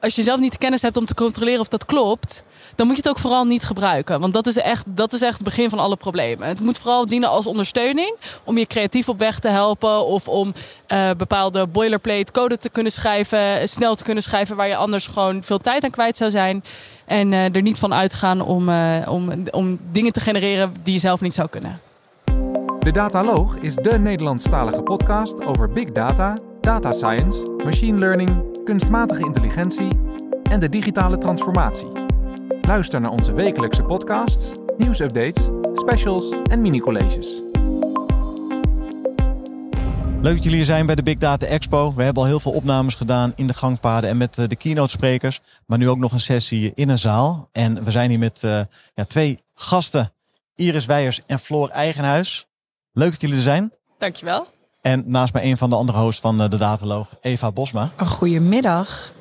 als je zelf niet de kennis hebt om te controleren of dat klopt, dan moet je het ook vooral niet gebruiken. Want dat is echt, dat is echt het begin van alle problemen. Het moet vooral dienen als ondersteuning om je creatief op weg te helpen of om uh, bepaalde boilerplate code te kunnen schrijven, snel te kunnen schrijven waar je anders gewoon veel tijd aan kwijt zou zijn. En uh, er niet van uitgaan om, uh, om, om dingen te genereren die je zelf niet zou kunnen. De Dataloog is de Nederlandstalige podcast over big data, data science, machine learning, kunstmatige intelligentie en de digitale transformatie. Luister naar onze wekelijkse podcasts, nieuwsupdates, specials en mini-colleges. Leuk dat jullie hier zijn bij de Big Data Expo. We hebben al heel veel opnames gedaan in de gangpaden en met de keynote sprekers. Maar nu ook nog een sessie in een zaal. En we zijn hier met uh, ja, twee gasten. Iris Weijers en Floor Eigenhuis. Leuk dat jullie er zijn. Dankjewel. En naast mij een van de andere hosts van de Dataloog, Eva Bosma. Goedemiddag.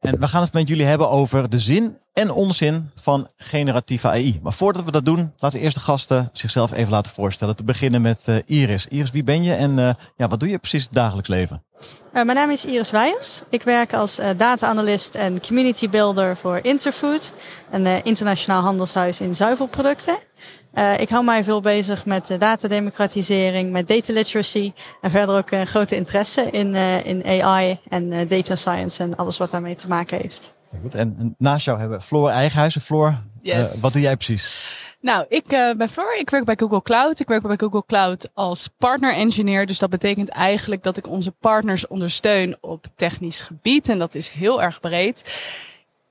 En we gaan het met jullie hebben over de zin en onzin van generatieve AI. Maar voordat we dat doen, laten we eerst de gasten zichzelf even laten voorstellen. Te beginnen met uh, Iris. Iris, wie ben je en uh, ja, wat doe je precies in het dagelijks leven? Uh, mijn naam is Iris Weijers. Ik werk als data-analyst en community builder voor Interfood, een internationaal handelshuis in zuivelproducten. Uh, ik hou mij veel bezig met datademocratisering, met data literacy en verder ook een grote interesse in, uh, in AI en uh, data science en alles wat daarmee te maken heeft. Goed, en naast jou hebben we Floor Eigenhuizen. Floor, yes. wat doe jij precies? Nou, ik ben Floor. Ik werk bij Google Cloud. Ik werk bij Google Cloud als partner engineer. Dus dat betekent eigenlijk dat ik onze partners ondersteun op technisch gebied. En dat is heel erg breed.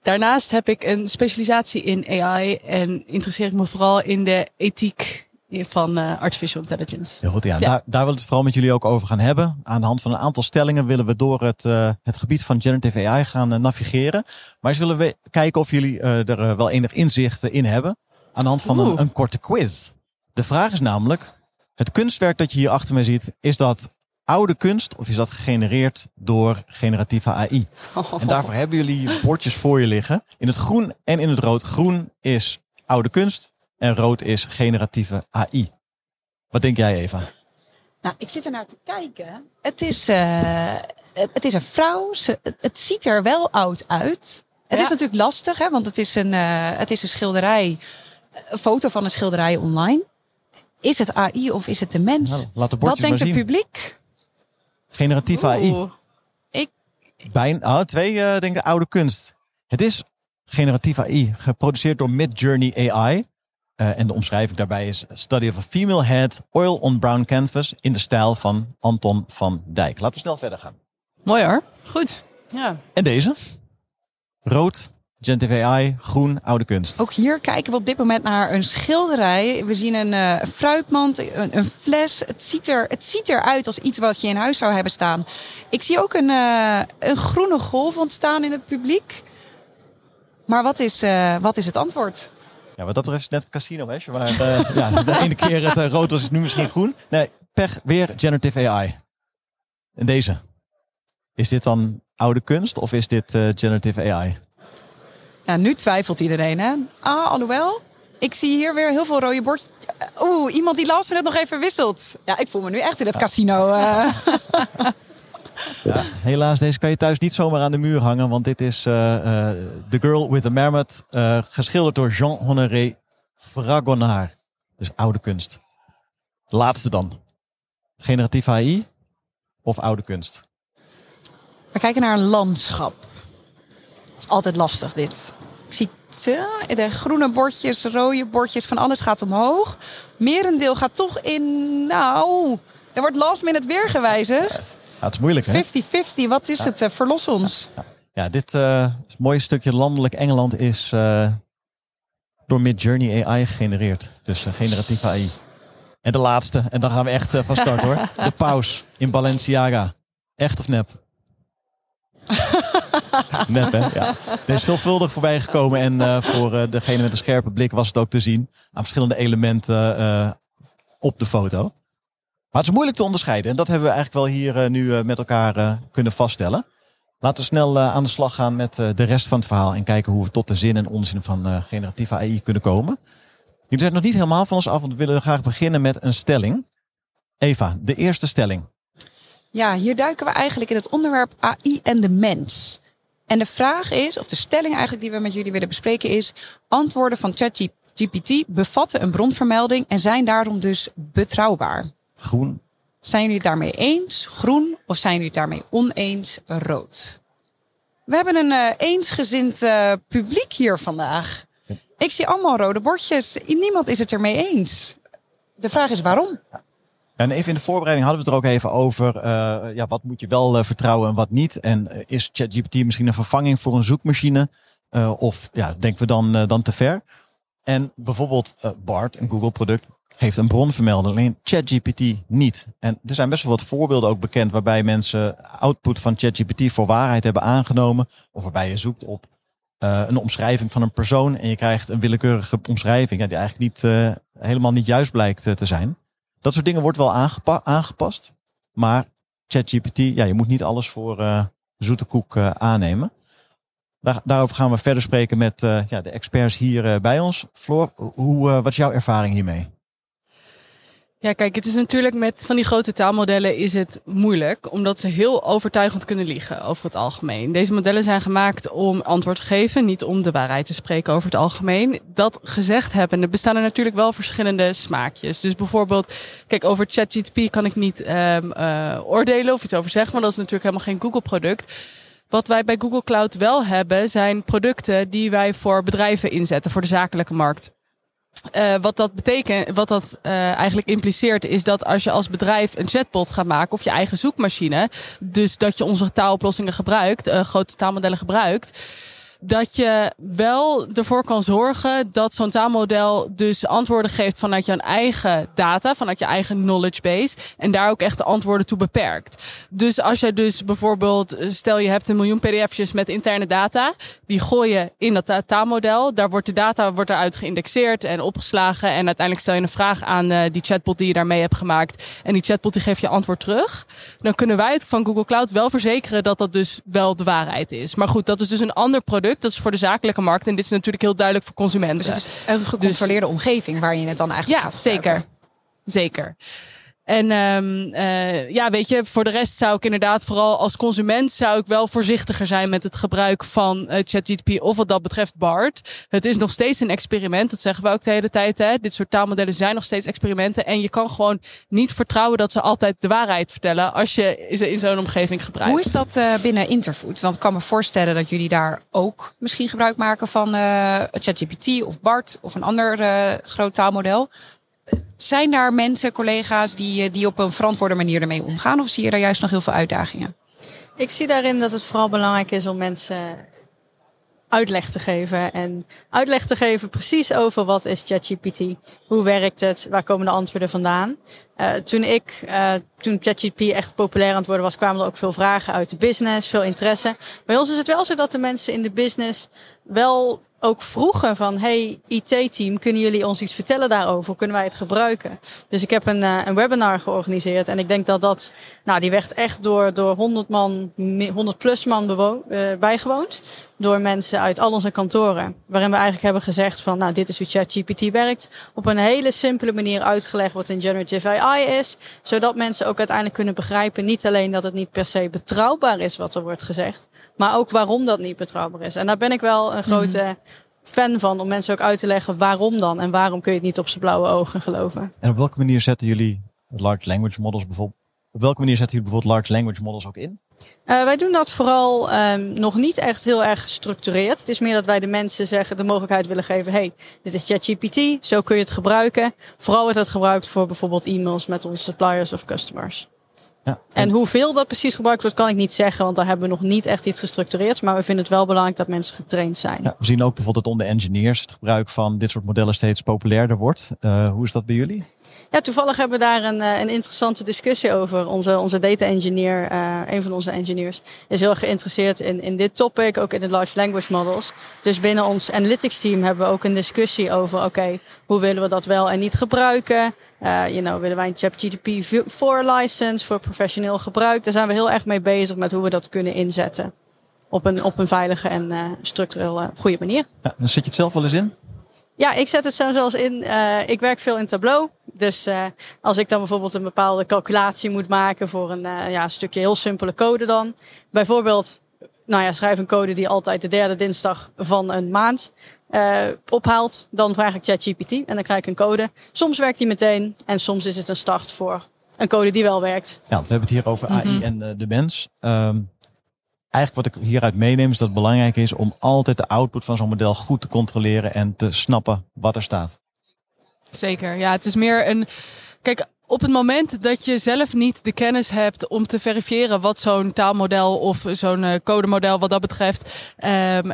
Daarnaast heb ik een specialisatie in AI en interesseer ik me vooral in de ethiek van uh, artificial intelligence. Heel goed, ja. ja. Daar, daar willen we het vooral met jullie ook over gaan hebben. Aan de hand van een aantal stellingen willen we door het, uh, het gebied van generative AI gaan uh, navigeren. Maar willen we kijken of jullie er wel enig inzicht in hebben. Aan de hand van een, een korte quiz. De vraag is namelijk, het kunstwerk dat je hier achter me ziet, is dat oude kunst of is dat gegenereerd door generatieve AI? En daarvoor hebben jullie bordjes voor je liggen. In het groen en in het rood. Groen is oude kunst en rood is generatieve AI. Wat denk jij, Eva? Nou, ik zit er naar te kijken. Het is, uh, het is een vrouw. Ze, het ziet er wel oud uit. Het ja. is natuurlijk lastig, hè, want het is, een, uh, het is een schilderij. Een foto van een schilderij online. Is het AI of is het de mens? Nou, laat de Wat denkt het publiek? Generatieve AI. Ik... Bijna, oh, twee uh, denk ik oude kunst. Het is generatieve AI, geproduceerd door Midjourney AI. Uh, en de omschrijving daarbij is Study of a Female Head, Oil on Brown Canvas in de stijl van Anton van Dijk. Laten we snel verder gaan. Mooi hoor. Goed. Ja. En deze? Rood, Generative AI, groen, oude kunst. Ook hier kijken we op dit moment naar een schilderij. We zien een uh, fruitmand, een, een, fles. Het ziet, er, het ziet eruit als iets wat je in huis zou hebben staan. Ik zie ook een, uh, een groene golf ontstaan in het publiek. Maar wat is, uh, wat is het antwoord? Ja, wat dat betreft is net het casino, hè? Maar ja, de ene keer het rood was, is nu misschien groen. Nee, pech, weer generative AI. En deze. Is dit dan oude kunst of is dit generative AI? Ja, nu twijfelt iedereen, hè? Ah, alhoewel. Ik zie hier weer heel veel rode bordjes. Oeh, iemand die last net nog even wisselt. Ja, ik voel me nu echt in het casino. Uh. Ja, helaas, deze kan je thuis niet zomaar aan de muur hangen. Want dit is uh, uh, The Girl with the Mermaid. geschilderd door Jean-Honoré Fragonard. Dus oude kunst. Laatste dan. Generatieve AI of oude kunst? We kijken naar een landschap. Het is altijd lastig dit. Ik zie de groene bordjes, rode bordjes, van alles gaat omhoog. Merendeel gaat toch in, nou, er wordt last minute weer gewijzigd. Ja, het is moeilijk hè? 50-50, wat is het? Uh, verlos ons. Ja, ja dit uh, mooie stukje landelijk Engeland is uh, door Midjourney AI gegenereerd. Dus generatieve AI. En de laatste, en dan gaan we echt van start hoor. De paus in Balenciaga. Echt of nep? Nep? Ja. Er is veelvuldig voorbij gekomen. En uh, voor uh, degene met een scherpe blik was het ook te zien. Aan verschillende elementen uh, op de foto. Maar het is moeilijk te onderscheiden. En dat hebben we eigenlijk wel hier nu met elkaar kunnen vaststellen. Laten we snel aan de slag gaan met de rest van het verhaal. En kijken hoe we tot de zin en onzin van generatieve AI kunnen komen. Jullie zijn nog niet helemaal van ons af. Want we willen graag beginnen met een stelling. Eva, de eerste stelling. Ja, hier duiken we eigenlijk in het onderwerp AI en de mens. En de vraag is, of de stelling eigenlijk die we met jullie willen bespreken is... antwoorden van ChatGPT bevatten een bronvermelding en zijn daarom dus betrouwbaar. Groen. Zijn jullie het daarmee eens, groen, of zijn jullie het daarmee oneens, rood? We hebben een uh, eensgezind uh, publiek hier vandaag. Ik zie allemaal rode bordjes. Niemand is het ermee eens. De vraag is waarom? En even in de voorbereiding hadden we het er ook even over. Uh, ja, wat moet je wel uh, vertrouwen en wat niet? En uh, is ChatGPT misschien een vervanging voor een zoekmachine? of ja, denken we dan, dan te ver? En bijvoorbeeld BART, een Google product, geeft een bronvermelding. Alleen ChatGPT niet. En er zijn best wel wat voorbeelden ook bekend waarbij mensen output van ChatGPT voor waarheid hebben aangenomen. Of waarbij je zoekt op een omschrijving van een persoon en je krijgt een willekeurige omschrijving die eigenlijk niet, helemaal niet juist blijkt te zijn. Dat soort dingen wordt wel aangepa aangepast. Maar ChatGPT, ja, je moet niet alles voor uh, zoete koek uh, aannemen. Daar, daarover gaan we verder spreken met uh, ja, de experts hier bij ons. Floor, hoe, wat is jouw ervaring hiermee? Ja, kijk, het is natuurlijk met van die grote taalmodellen is het moeilijk, omdat ze heel overtuigend kunnen liegen over het algemeen. Deze modellen zijn gemaakt om antwoord te geven, niet om de waarheid te spreken over het algemeen. Dat gezegd hebbende bestaan er natuurlijk wel verschillende smaakjes. Dus bijvoorbeeld, kijk, over ChatGPT kan ik niet um, oordelen of iets over zeggen, maar dat is natuurlijk helemaal geen Google-product. Wat wij bij Google Cloud wel hebben, zijn producten die wij voor bedrijven inzetten, voor de zakelijke markt. Uh, wat dat betekent, wat dat uh, eigenlijk impliceert, is dat als je als bedrijf een chatbot gaat maken of je eigen zoekmachine, dus dat je onze taaloplossingen gebruikt, uh, grote taalmodellen gebruikt, dat je wel ervoor kan zorgen dat zo'n taalmodel dus antwoorden geeft vanuit je eigen data, vanuit je eigen knowledge base. En daar ook echt de antwoorden toe beperkt. Dus als je dus bijvoorbeeld, stel je hebt een miljoen pdf'jes met interne data, die gooi je in dat taalmodel. Daar wordt de data wordt eruit geïndexeerd en opgeslagen. En uiteindelijk stel je een vraag aan uh, die chatbot die je daarmee hebt gemaakt. En die chatbot die geeft je antwoord terug. Dan kunnen wij van Google Cloud wel verzekeren dat dat dus wel de waarheid is. Maar goed, dat is dus een ander product. Dat is voor de zakelijke markt. En dit is natuurlijk heel duidelijk voor consumenten. Dus het is een gecontroleerde dus, omgeving waar je het dan eigenlijk ja, gaat zeker. Zeker. En um, uh, ja, weet je, voor de rest zou ik inderdaad vooral als consument zou ik wel voorzichtiger zijn met het gebruik van uh, ChatGPT of wat dat betreft BART. Het is nog steeds een experiment, dat zeggen we ook de hele tijd. Hè. Dit soort taalmodellen zijn nog steeds experimenten en je kan gewoon niet vertrouwen dat ze altijd de waarheid vertellen als je ze in zo'n omgeving gebruikt. Hoe is dat uh, binnen Interfood? Want ik kan me voorstellen dat jullie daar ook misschien gebruik maken van ChatGPT of BART of een ander groot taalmodel. Zijn daar mensen, collega's, die, die op een verantwoorde manier ermee omgaan? Of zie je daar juist nog heel veel uitdagingen? Ik zie daarin dat het vooral belangrijk is om mensen uitleg te geven. En uitleg te geven precies over wat is ChatGPT. Hoe werkt het? Waar komen de antwoorden vandaan? Uh, toen ik, uh, toen ChatGPT echt populair aan het worden was, kwamen er ook veel vragen uit de business, veel interesse. Bij ons is het wel zo dat de mensen in de business wel ook vroegen van, hey IT-team, kunnen jullie ons iets vertellen daarover? Kunnen wij het gebruiken? Dus ik heb een, uh, een webinar georganiseerd en ik denk dat dat, nou die werd echt door, door 100 man, 100 plus man bewo- uh, bijgewoond. Door mensen uit al onze kantoren. Waarin we eigenlijk hebben gezegd van, nou dit is hoe ChatGPT werkt. Op een hele simpele manier uitgelegd wat een generative AI is. Zodat mensen ook uiteindelijk kunnen begrijpen, niet alleen dat het niet per se betrouwbaar is wat er wordt gezegd. Maar ook waarom dat niet betrouwbaar is. En daar ben ik wel een grote... Mm -hmm fan van om mensen ook uit te leggen waarom dan en waarom kun je het niet op zijn blauwe ogen geloven. En op welke manier zetten jullie large language models bijvoorbeeld? Op welke manier zetten jullie bijvoorbeeld large language models ook in? Uh, wij doen dat vooral um, nog niet echt heel erg gestructureerd. Het is meer dat wij de mensen zeggen de mogelijkheid willen geven: hey, dit is ChatGPT, zo kun je het gebruiken. Vooral wordt dat gebruikt voor bijvoorbeeld e-mails met onze suppliers of customers. Ja, en... en hoeveel dat precies gebruikt wordt, kan ik niet zeggen, want daar hebben we nog niet echt iets gestructureerd. Maar we vinden het wel belangrijk dat mensen getraind zijn. Ja, we zien ook bijvoorbeeld dat onder engineers het gebruik van dit soort modellen steeds populairder wordt. Uh, hoe is dat bij jullie? Ja, toevallig hebben we daar een, een interessante discussie over. Onze, onze data engineer, uh, een van onze engineers, is heel geïnteresseerd in, in dit topic, ook in de large language models. Dus binnen ons analytics team hebben we ook een discussie over, oké, okay, hoe willen we dat wel en niet gebruiken? Uh, you know, willen wij een ChatGPT 4 license voor professioneel gebruik? Daar zijn we heel erg mee bezig met hoe we dat kunnen inzetten. Op een, op een veilige en uh, structureel goede manier. Ja, dan zit je het zelf wel eens in? Ja, ik zet het zelfs in. Uh, ik werk veel in Tableau. Dus uh, als ik dan bijvoorbeeld een bepaalde calculatie moet maken voor een uh, ja, stukje heel simpele code dan. Bijvoorbeeld nou ja, schrijf een code die altijd de derde dinsdag van een maand uh, ophaalt. Dan vraag ik ChatGPT en dan krijg ik een code. Soms werkt die meteen en soms is het een start voor een code die wel werkt. Ja, we hebben het hier over AI mhm. en uh, de mens. Um, eigenlijk wat ik hieruit meeneem is dat het belangrijk is om altijd de output van zo'n model goed te controleren en te snappen wat er staat. Zeker, ja, het is meer een. Kijk, op het moment dat je zelf niet de kennis hebt om te verifiëren wat zo'n taalmodel of zo'n uh, codemodel wat dat betreft. Um,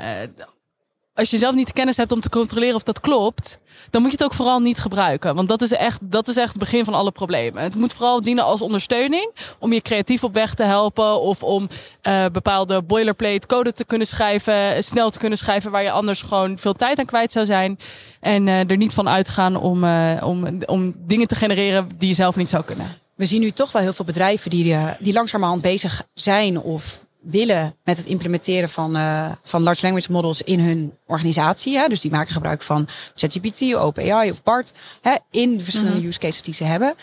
als je zelf niet de kennis hebt om te controleren of dat klopt, dan moet je het ook vooral niet gebruiken. Want dat is echt, dat is echt het begin van alle problemen. Het moet vooral dienen als ondersteuning om je creatief op weg te helpen of om uh, bepaalde boilerplate code te kunnen schrijven, snel te kunnen schrijven waar je anders gewoon veel tijd aan kwijt zou zijn. En uh, er niet van uitgaan om, uh, om, om dingen te genereren die je zelf niet zou kunnen. We zien nu toch wel heel veel bedrijven die, die langzamerhand bezig zijn of willen met het implementeren van, uh, van large language models in hun organisatie. Hè? Dus die maken gebruik van ChatGPT, OpenAI of BART hè, in de verschillende mhm. use cases die ze hebben.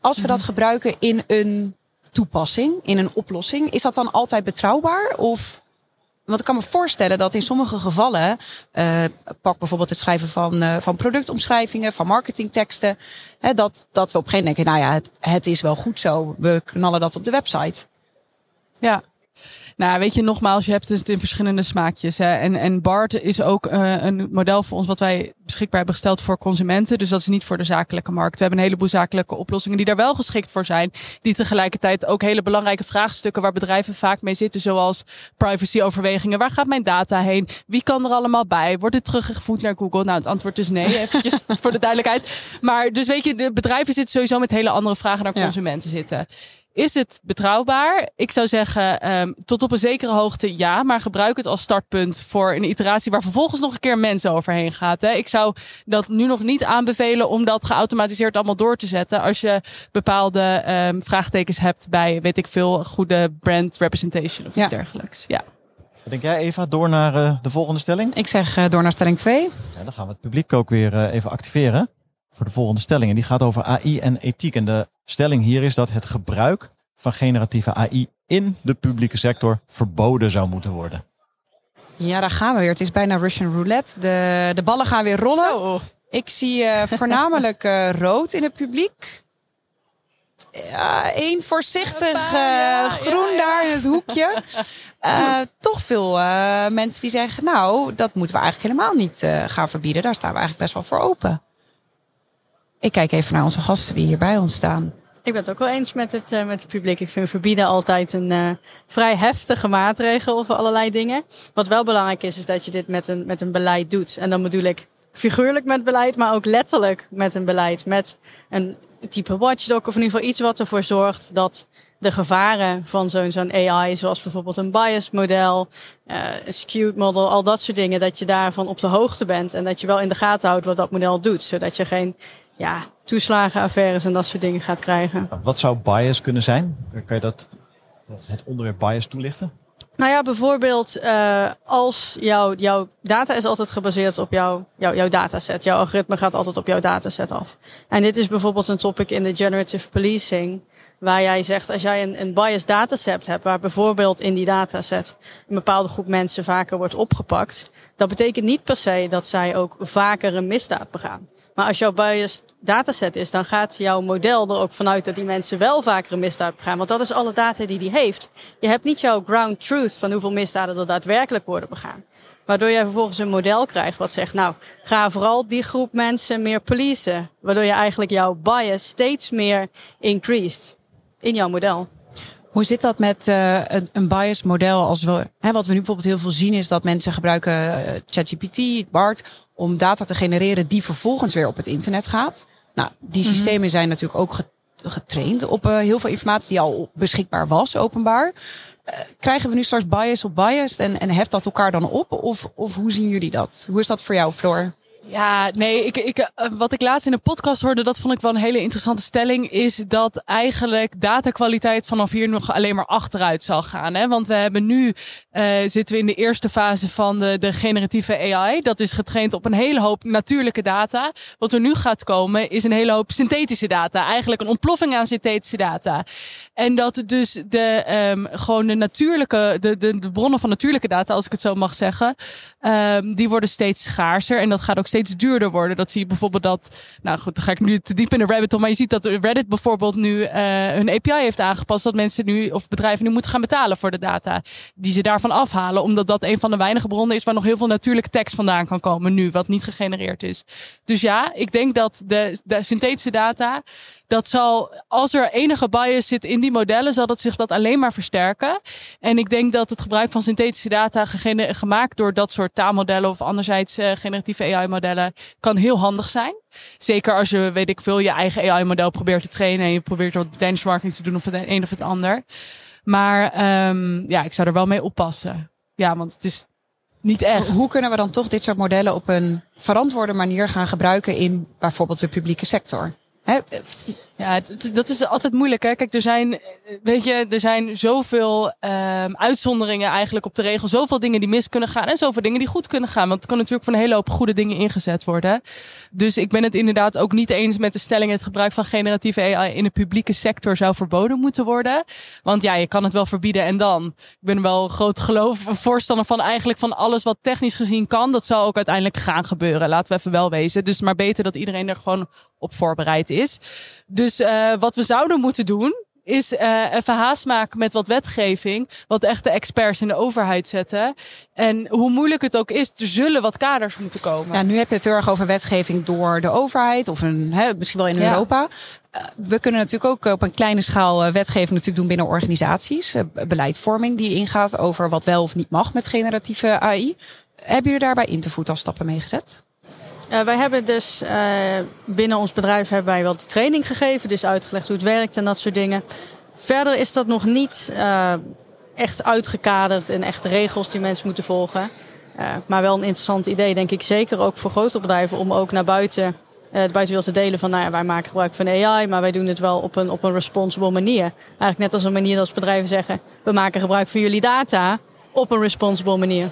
Als we dat mhm. gebruiken in een toepassing, in een oplossing, is dat dan altijd betrouwbaar? Of want ik kan me voorstellen dat in sommige gevallen, uh, pak bijvoorbeeld het schrijven van, uh, van productomschrijvingen, van marketingteksten, hè, dat, dat we op een gegeven moment denken, nou ja, het, het is wel goed zo, we knallen dat op de website. Ja, nou, weet je, nogmaals, je hebt het in verschillende smaakjes. Hè. En, en BART is ook uh, een model voor ons wat wij beschikbaar hebben gesteld voor consumenten. Dus dat is niet voor de zakelijke markt. We hebben een heleboel zakelijke oplossingen die daar wel geschikt voor zijn. Die tegelijkertijd ook hele belangrijke vraagstukken waar bedrijven vaak mee zitten. Zoals privacyoverwegingen. Waar gaat mijn data heen? Wie kan er allemaal bij? Wordt het teruggevoerd naar Google? Nou, het antwoord is nee. Eventjes voor de duidelijkheid. Maar dus weet je, de bedrijven zitten sowieso met hele andere vragen naar consumenten zitten. Is het betrouwbaar? Ik zou zeggen, um, tot op een zekere hoogte ja, maar gebruik het als startpunt voor een iteratie waar vervolgens nog een keer mensen overheen gaat. Hè. Ik zou dat nu nog niet aanbevelen om dat geautomatiseerd allemaal door te zetten als je bepaalde um, vraagtekens hebt bij, weet ik veel, goede brand representation of iets dergelijks. Ja. Wat denk jij Eva, door naar uh, de volgende stelling? Ik zeg uh, door naar stelling 2. Ja, dan gaan we het publiek ook weer uh, even activeren voor de volgende stelling. En die gaat over AI en ethiek. En de stelling hier is dat het gebruik van generatieve AI in de publieke sector verboden zou moeten worden. Ja, daar gaan we weer. Het is bijna Russian roulette. De, de ballen gaan weer rollen. Zo. Ik zie uh, voornamelijk uh, rood in het publiek. Ja, één voorzichtig uh, groen daar in het hoekje. toch veel mensen die zeggen, nou, dat moeten we eigenlijk helemaal niet gaan verbieden. Daar staan we eigenlijk best wel voor open. Ik kijk even naar onze gasten die hier bij ons staan. Ik ben het ook wel eens met het, uh, met het publiek. Ik vind verbieden altijd een uh, vrij heftige maatregel voor allerlei dingen. Wat wel belangrijk is, is dat je dit met een, met een beleid doet. En dan bedoel ik figuurlijk met beleid, maar ook letterlijk met een beleid. Met een type watchdog of in ieder geval iets wat ervoor zorgt dat de gevaren van zo'n zo'n AI, zoals bijvoorbeeld een bias model, uh, een skewed model, al dat soort dingen, dat je daarvan op de hoogte bent en dat je wel in de gaten houdt wat dat model doet, zodat je geen ja, toeslagenaffaires en dat soort dingen gaat krijgen. Wat zou bias kunnen zijn? Kan je dat, het onderwerp bias toelichten? Nou ja, bijvoorbeeld uh, als jouw, jouw data is altijd gebaseerd op jouw, jouw, jouw dataset. Jouw algoritme gaat altijd op jouw dataset af. En dit is bijvoorbeeld een topic in de generative policing. Waar jij zegt, als jij een, een biased dataset hebt, waar bijvoorbeeld in die dataset een bepaalde groep mensen vaker wordt opgepakt. Dat betekent niet per se dat zij ook vaker een misdaad begaan. Maar als jouw biased dataset is, dan gaat jouw model er ook vanuit dat die mensen wel vaker een misdaad begaan. Want dat is alle data die die heeft. Je hebt niet jouw ground truth van hoeveel misdaden er daadwerkelijk worden begaan. Waardoor jij vervolgens een model krijgt wat zegt, nou, ga vooral die groep mensen meer policen. Waardoor je eigenlijk jouw bias steeds meer increased in jouw model. Hoe zit dat met uh, een, een bias model? Als we, hè, wat we nu bijvoorbeeld heel veel zien is dat mensen gebruiken uh, ChatGPT, BART, om data te genereren die vervolgens weer op het internet gaat. Nou, die mhm. systemen zijn natuurlijk ook getraind op uh, heel veel informatie die al beschikbaar was, openbaar. krijgen we nu straks bias op bias en, en heft dat elkaar dan op? Of, of hoe zien jullie dat? Hoe is dat voor jou, Floor? Ja, nee, ik, ik, eh, wat ik laatst in een podcast hoorde, dat vond ik wel een hele interessante stelling, is dat eigenlijk datakwaliteit vanaf hier nog alleen maar achteruit zal gaan. Hè? Want we hebben nu, uh, zitten we in de eerste fase van de, de generatieve AI. Dat is getraind op een hele hoop natuurlijke data. Wat er nu gaat komen, is een hele hoop synthetische data. Eigenlijk een ontploffing aan synthetische data. En dat dus de, um, gewoon de natuurlijke, de, de, de bronnen van natuurlijke data, als ik het zo mag zeggen, um, die worden steeds schaarser. En dat gaat ook steeds duurder worden. Dat zie je bijvoorbeeld dat, nou goed, dan ga ik nu te diep in de rabbit maar je ziet dat Reddit bijvoorbeeld nu uh, hun API heeft aangepast. Dat mensen nu, of bedrijven nu moeten gaan betalen voor de data die ze daarvan afhalen. Omdat dat een van de weinige bronnen is waar nog heel veel natuurlijke tekst vandaan kan komen nu, wat niet gegenereerd is. Dus ja, ik denk dat de, de synthetische data dat zal, als er enige bias zit in die modellen, zal dat zich dat alleen maar versterken. En ik denk dat het gebruik van synthetische data gemaakt door dat soort taalmodellen of anderzijds uh, generatieve AI-modellen kan heel handig zijn. Zeker als je, weet ik veel, je eigen AI-model probeert te trainen en je probeert wat benchmarking te doen of het een of het ander. Maar um, ja, ik zou er wel mee oppassen. Ja, want het is niet echt. Hoe kunnen we dan toch dit soort modellen op een verantwoorde manier gaan gebruiken in bijvoorbeeld de publieke sector? I, Ja, dat is altijd moeilijk. Hè? Kijk, er zijn, weet je, er zijn zoveel um, uitzonderingen eigenlijk op de regel. Zoveel dingen die mis kunnen gaan en zoveel dingen die goed kunnen gaan. Want het kan natuurlijk voor een hele hoop goede dingen ingezet worden. Dus ik ben het inderdaad ook niet eens met de stelling: het gebruik van generatieve AI in de publieke sector zou verboden moeten worden. Want ja, je kan het wel verbieden en dan. Ik ben wel groot geloof, voorstander van eigenlijk van alles wat technisch gezien kan. Dat zal ook uiteindelijk gaan gebeuren. Laten we even wel wezen. Dus maar beter dat iedereen er gewoon op voorbereid is. Dus uh, wat we zouden moeten doen, is uh, even haast maken met wat wetgeving. Wat echte experts in de overheid zetten. En hoe moeilijk het ook is, er zullen wat kaders moeten komen. Ja, nu heb je het heel erg over wetgeving door de overheid. Of een, hè, misschien wel in ja. Europa. Uh, we kunnen natuurlijk ook op een kleine schaal wetgeving natuurlijk doen binnen organisaties. beleidvorming die ingaat over wat wel of niet mag met generatieve AI. Hebben jullie daarbij in te voet al stappen mee gezet? Uh, wij hebben dus uh, binnen ons bedrijf hebben wij wel de training gegeven, dus uitgelegd hoe het werkt en dat soort dingen. Verder is dat nog niet uh, echt uitgekaderd en echte regels die mensen moeten volgen. maar wel een interessant idee, denk ik zeker ook voor grote bedrijven om ook naar buiten het buitenwereld te delen van, nou ja, wij maken gebruik van AI, maar wij doen het wel op een, op een responsible manier. Eigenlijk net als een manier als bedrijven zeggen, we maken gebruik van jullie data op een responsible manier.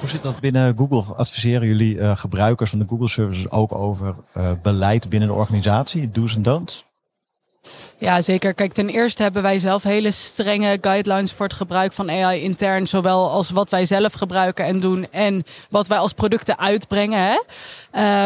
Hoe zit dat binnen Google? Adviseren jullie uh, gebruikers van de Google services ook over uh, beleid binnen de organisatie, do's en don'ts? Ja, zeker. Kijk, ten eerste hebben wij zelf hele strenge guidelines voor het gebruik van AI intern. Zowel als wat wij zelf gebruiken en doen en wat wij als producten uitbrengen. Hè?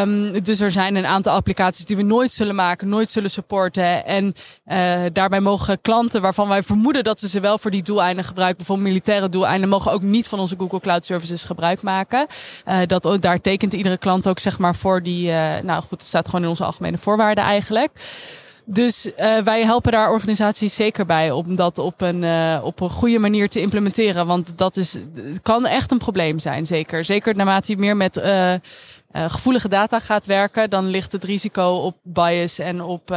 Um, dus er zijn een aantal applicaties die we nooit zullen maken, nooit zullen supporten. En uh, daarbij mogen klanten waarvan wij vermoeden dat ze ze wel voor die doeleinden gebruiken, bijvoorbeeld militaire doeleinden, mogen ook niet van onze Google Cloud Services gebruik maken. Uh, dat, daar tekent iedere klant ook zeg maar voor die, uh, nou goed, het staat gewoon in onze algemene voorwaarden eigenlijk. Dus uh, wij helpen daar organisaties zeker bij om dat op een, uh, op een goede manier te implementeren. Want dat is, kan echt een probleem zijn, zeker. Zeker naarmate je meer met uh, gevoelige data gaat werken, dan ligt het risico op bias en op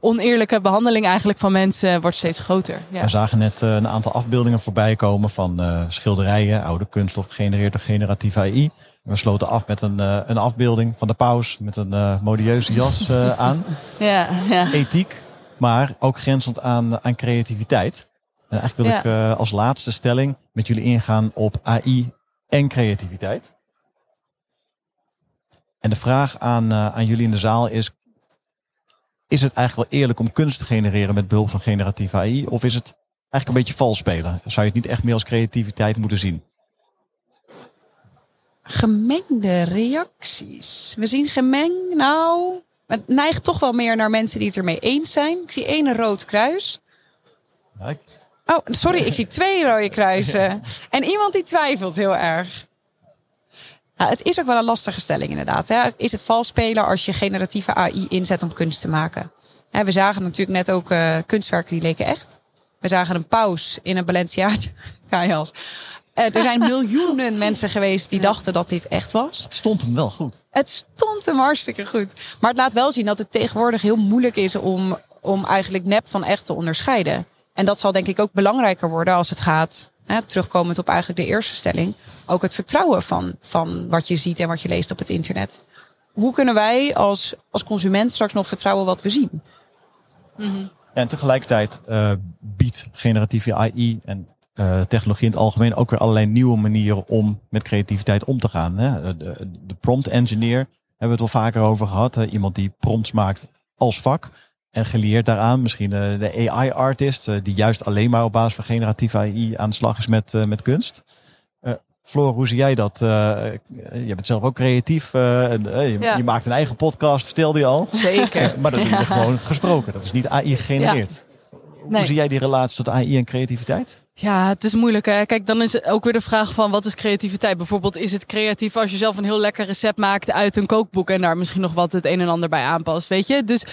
oneerlijke behandeling eigenlijk van mensen wordt steeds groter. Ja. We zagen net een aantal afbeeldingen voorbij komen van schilderijen, oude kunst of gegenereerd door generatieve AI. We sloten af met een, uh, een afbeelding van de paus met een uh, modieuze jas uh, aan. Ja, ja. Ethiek, maar ook grenzend aan, aan creativiteit. En eigenlijk wil ja. ik als laatste stelling met jullie ingaan op AI en creativiteit. En de vraag aan, aan jullie in de zaal is: is het eigenlijk wel eerlijk om kunst te genereren met behulp van generatieve AI? Of is het eigenlijk een beetje vals spelen? Zou je het niet echt meer als creativiteit moeten zien? Gemengde reacties. We zien gemeng, nou, het neigt toch wel meer naar mensen die het ermee eens zijn. Ik zie één rood kruis. Oh, sorry, ik zie twee rode kruisen. En iemand die twijfelt heel erg. Nou, het is ook wel een lastige stelling inderdaad. Hè? Is het vals spelen als je generatieve AI inzet om kunst te maken? We zagen natuurlijk net ook uh, kunstwerken die leken echt. We zagen een paus in een Balenciaga uh, er zijn miljoenen mensen geweest die dachten dat dit echt was. Het stond hem wel goed. Het stond hem hartstikke goed. Maar het laat wel zien dat het tegenwoordig heel moeilijk is om, om eigenlijk nep van echt te onderscheiden. En dat zal denk ik ook belangrijker worden als het gaat hè, terugkomend op eigenlijk de eerste stelling, ook het vertrouwen van, van wat je ziet en wat je leest op het internet. Hoe kunnen wij als, als consument straks nog vertrouwen wat we zien? Ja, en tegelijkertijd eh, biedt generatieve AI en eh, technologie in het algemeen ook weer allerlei nieuwe manieren om met creativiteit om te gaan. Hè? De, de prompt engineer hebben we het wel vaker over gehad. Hè? Iemand die prompts maakt als vak. En geleerd daaraan, misschien eh, de AI-artist, die juist alleen maar op basis van generatieve AI aan de slag is met, met kunst. Floor, hoe zie jij dat? je bent zelf ook creatief. je, Ja. je maakt een eigen podcast, vertelde je al. Zeker. maar dat doe je gewoon gesproken. Dat is niet AI gegenereerd. Hoe Nee. zie jij die relatie tot AI en creativiteit? Ja, het is moeilijk. Hè? Kijk, dan is ook weer de vraag van wat is creativiteit? Bijvoorbeeld, is het creatief als je zelf een heel lekker recept maakt uit een kookboek en daar misschien nog wat het een en ander bij aanpast, weet je? Dus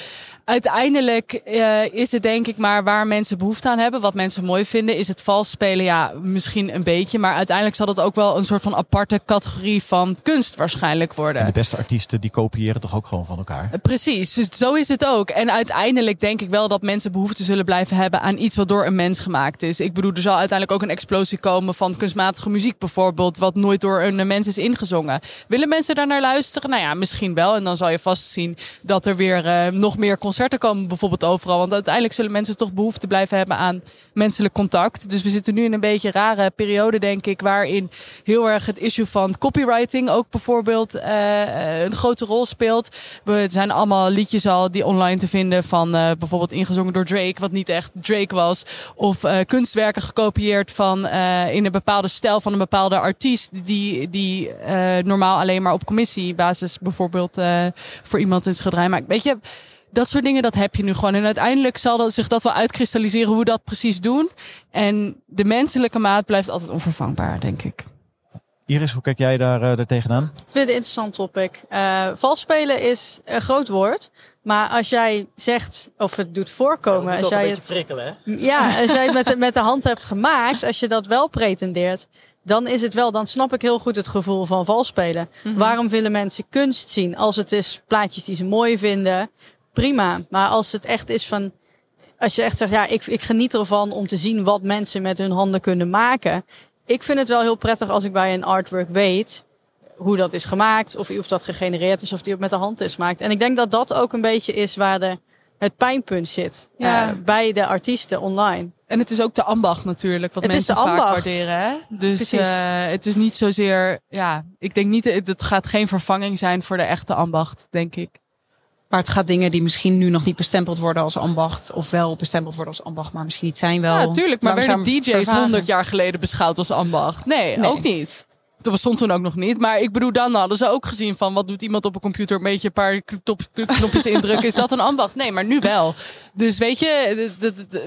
uiteindelijk eh, is het denk ik maar waar mensen behoefte aan hebben, wat mensen mooi vinden. Is het vals spelen? Ja, misschien een beetje, maar uiteindelijk zal het ook wel een soort van aparte categorie van kunst waarschijnlijk worden. En de beste artiesten die kopiëren toch ook gewoon van elkaar? Eh, Precies, dus zo is het ook. En uiteindelijk denk ik wel dat mensen behoefte zullen blijven hebben aan iets wat door een mens gemaakt is. Ik bedoel, er zal uiteindelijk ook een explosie komen van kunstmatige muziek bijvoorbeeld, wat nooit door een mens is ingezongen. Willen mensen daar naar luisteren? Nou ja, misschien wel. En dan zal je vast zien dat er weer eh, nog meer concerten komen, bijvoorbeeld overal. Want uiteindelijk zullen mensen toch behoefte blijven hebben aan menselijk contact. Dus we zitten nu in een beetje rare periode, denk ik, waarin heel erg het issue van copywriting ook bijvoorbeeld eh, een grote rol speelt. We zijn allemaal liedjes al die online te vinden van eh, bijvoorbeeld ingezongen door Drake, wat niet echt Drake was. Of eh, kunstwerken gekopieerd van eh, in een bepaalde stijl van een bepaalde artiest die, die eh, normaal alleen maar op commissiebasis bijvoorbeeld eh, voor iemand een schilderij maakt. Weet je, dat soort dingen, dat heb je nu gewoon. En uiteindelijk zal dat, zich dat wel uitkristalliseren hoe we dat precies doen. En de menselijke maat blijft altijd onvervangbaar, denk ik. Iris, hoe kijk jij daar, eh, daar tegenaan? Ik vind het een interessant topic. Eh vals spelen is een groot woord. Maar als jij zegt, of het doet voorkomen, als jij het, prikkelen, hè? ja, als jij het met de, met de hand hebt gemaakt, als je dat wel pretendeert, dan is het wel, dan snap ik heel goed het gevoel van vals spelen. Waarom willen mensen kunst zien? Als het is plaatjes die ze mooi vinden, prima. Maar als het echt is van, als je echt zegt, ja, ik, ik geniet ervan om te zien wat mensen met hun handen kunnen maken. Ik vind het wel heel prettig als ik bij een artwork weet hoe dat is gemaakt, of, of dat gegenereerd is, of die met de hand is gemaakt. En ik denk dat dat ook een beetje is waar de, het pijnpunt zit Ja. eh, bij de artiesten online. En het is ook de ambacht natuurlijk, wat Het is mensen de vaak ambacht. waarderen. Hè? Dus eh, het is niet zozeer, ja, ik denk niet, het gaat geen vervanging zijn voor de echte ambacht, denk ik. Maar het gaat dingen die misschien nu nog niet bestempeld worden als ambacht. Of wel bestempeld worden als ambacht, maar misschien niet zijn wel. Ja, natuurlijk. Maar werden DJ's vervagen. 100 jaar geleden beschouwd als ambacht? Nee, Nee. ook niet. Dat bestond toen ook nog niet. Maar ik bedoel, dan hadden ze ook gezien van wat doet iemand op een computer een beetje een paar knop- knopjes indrukken. Is dat een ambacht? Nee, maar nu wel. Dus weet je,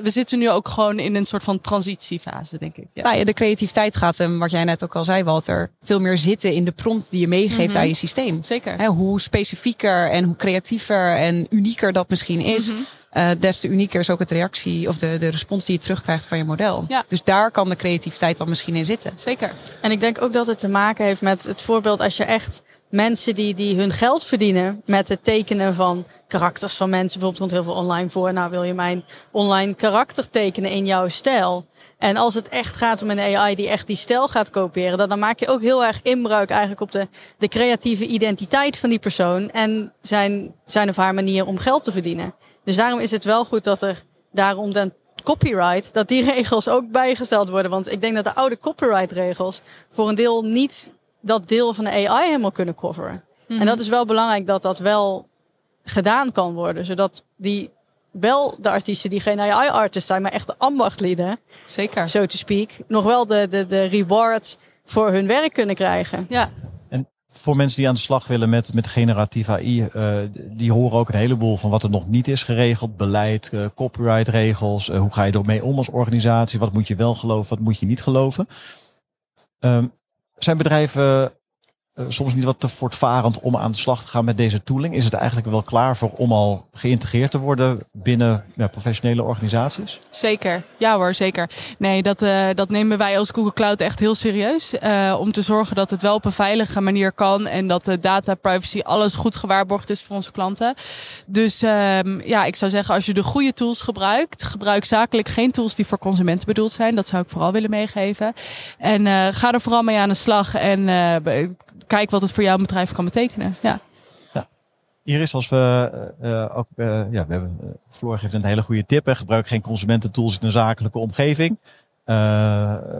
we zitten nu ook gewoon in een soort van transitiefase, denk ik. Ja. Nou ja, de creativiteit gaat hem, wat jij net ook al zei, Walter, veel meer zitten in de prompt die je meegeeft Mhm. aan je systeem. Zeker. Hè, hoe specifieker en hoe creatiever en unieker dat misschien is, Mhm. Eh, des te unieker is ook het reactie of de, de respons die je terugkrijgt van je model. Ja. Dus daar kan de creativiteit dan misschien in zitten. Zeker. En ik denk ook dat het te maken heeft met het voorbeeld als je echt mensen die, die hun geld verdienen met het tekenen van karakters van mensen. Bijvoorbeeld komt heel veel online voor. Nou wil je mijn online karakter tekenen in jouw stijl. En als het echt gaat om een AI die echt die stijl gaat kopiëren, dan, dan maak je ook heel erg inbreuk eigenlijk op de, de creatieve identiteit van die persoon en zijn, zijn of haar manier om geld te verdienen. Dus daarom is het wel goed dat er daarom dan copyright, dat die regels ook bijgesteld worden. Want ik denk dat de oude copyright regels voor een deel niet dat deel van de AI helemaal kunnen coveren. En dat is wel belangrijk dat dat wel gedaan kan worden. Zodat die wel de artiesten die geen AI-artists zijn, maar echt de ambachtleden, Zeker. so to speak, nog wel de, de, de reward voor hun werk kunnen krijgen. Ja. En voor mensen die aan de slag willen met, met generatieve AI, eh, die horen ook een heleboel van wat er nog niet is geregeld. Beleid, eh, copyrightregels, eh, hoe ga je ermee om als organisatie? Wat moet je wel geloven, wat moet je niet geloven? Ehm, zijn bedrijven soms niet wat te voortvarend om aan de slag te gaan met deze tooling? Is het eigenlijk wel klaar voor om al geïntegreerd te worden binnen ja, professionele organisaties? Zeker, ja hoor, zeker. Nee, dat, uh, dat nemen wij als Google Cloud echt heel serieus. Uh, om te zorgen dat het wel op een veilige manier kan en dat de data privacy alles goed gewaarborgd is voor onze klanten. Dus uh, ja, ik zou zeggen, als je de goede tools gebruikt, gebruik zakelijk geen tools die voor consumenten bedoeld zijn. Dat zou ik vooral willen meegeven. En ga er vooral mee aan de slag en kijk wat het voor jouw bedrijf kan betekenen. Ja. ja. Iris, als we uh, ook, uh, ja, we hebben, uh, Floor geeft een hele goede tip. Hè. Gebruik geen consumententools in een zakelijke omgeving.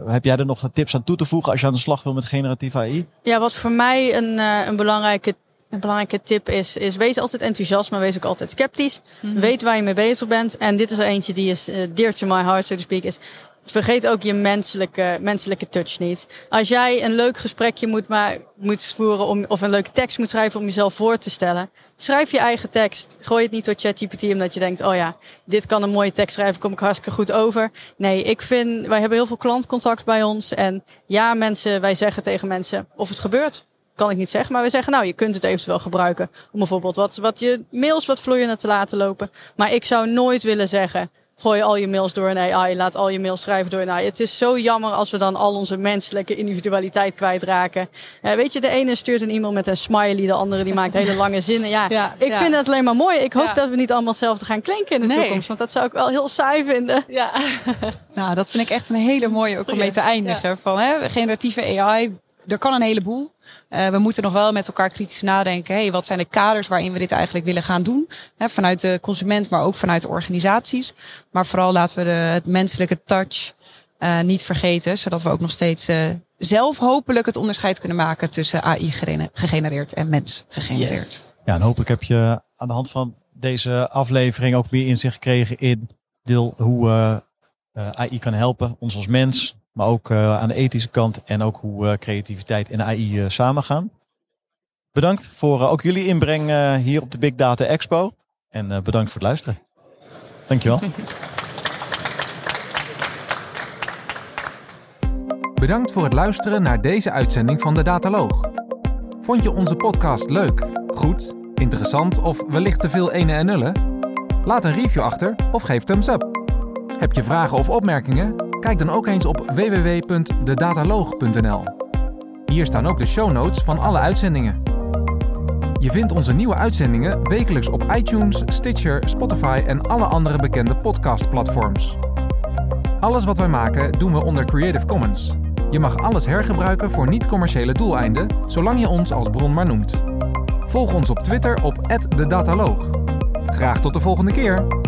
heb jij er nog tips aan toe te voegen als je aan de slag wil met generatieve AI? Ja, wat voor mij een, een belangrijke een belangrijke tip is, is wees altijd enthousiast, maar wees ook altijd sceptisch. Mm -hmm. Weet waar je mee bezig bent. En dit is er eentje die is uh, dear to my heart, so to speak. Is vergeet ook je menselijke, menselijke touch niet. Als jij een leuk gesprekje moet, maar, moet voeren om, of een leuke tekst moet schrijven om jezelf voor te stellen, schrijf je eigen tekst. Gooi het niet door ChatGPT omdat je denkt, oh ja, dit kan een mooie tekst schrijven, kom ik hartstikke goed over. Nee, ik vind, wij hebben heel veel klantcontact bij ons. En ja, mensen, wij zeggen tegen mensen of het gebeurt. Kan ik niet zeggen, maar we zeggen, nou, je kunt het eventueel gebruiken om bijvoorbeeld wat, wat je mails wat vloeiender te laten lopen. Maar ik zou nooit willen zeggen, gooi al je mails door een AI, laat al je mails schrijven door een AI. Het is zo jammer als we dan al onze menselijke individualiteit kwijtraken. Uh, weet je, de ene stuurt een e-mail met een smiley, de andere die maakt hele lange zinnen. Ja, ja ik ja. vind het alleen maar mooi. Ik hoop ja. dat we niet allemaal hetzelfde gaan klinken in de nee. toekomst, want dat zou ik wel heel saai vinden. Ja. nou, dat vind ik echt een hele mooie ook om mee te eindigen. Van, hè, generatieve AI, er kan een heleboel. Uh, we moeten nog wel met elkaar kritisch nadenken. Hey, wat zijn de kaders waarin we dit eigenlijk willen gaan doen? Vanuit de consument, maar ook vanuit de organisaties. Maar vooral laten we de, het menselijke touch uh, niet vergeten. Zodat we ook nog steeds uh, zelf hopelijk het onderscheid kunnen maken tussen AI gegenereerd en mens gegenereerd. Ja, en hopelijk heb je aan de hand van deze aflevering ook meer inzicht gekregen in deel hoe AI kan helpen, ons als mens, maar ook uh, aan de ethische kant en ook hoe uh, creativiteit en AI uh, samengaan. Bedankt voor ook jullie inbreng hier op de Big Data Expo. En bedankt voor het luisteren. Dankjewel. Bedankt voor het luisteren naar deze uitzending van de Dataloog. Vond je onze podcast leuk, goed, interessant of wellicht te veel ene en nullen? Laat een review achter of geef thumbs up. Heb je vragen of opmerkingen? Kijk dan ook eens op www.dedataloog.nl. Hier staan ook de show notes van alle uitzendingen. Je vindt onze nieuwe uitzendingen wekelijks op iTunes, Stitcher, Spotify en alle andere bekende podcastplatforms. Alles wat wij maken doen we onder Creative Commons. Je mag alles hergebruiken voor niet-commerciële doeleinden, zolang je ons als bron maar noemt. Volg ons op Twitter op @dedataloog. Graag tot de volgende keer.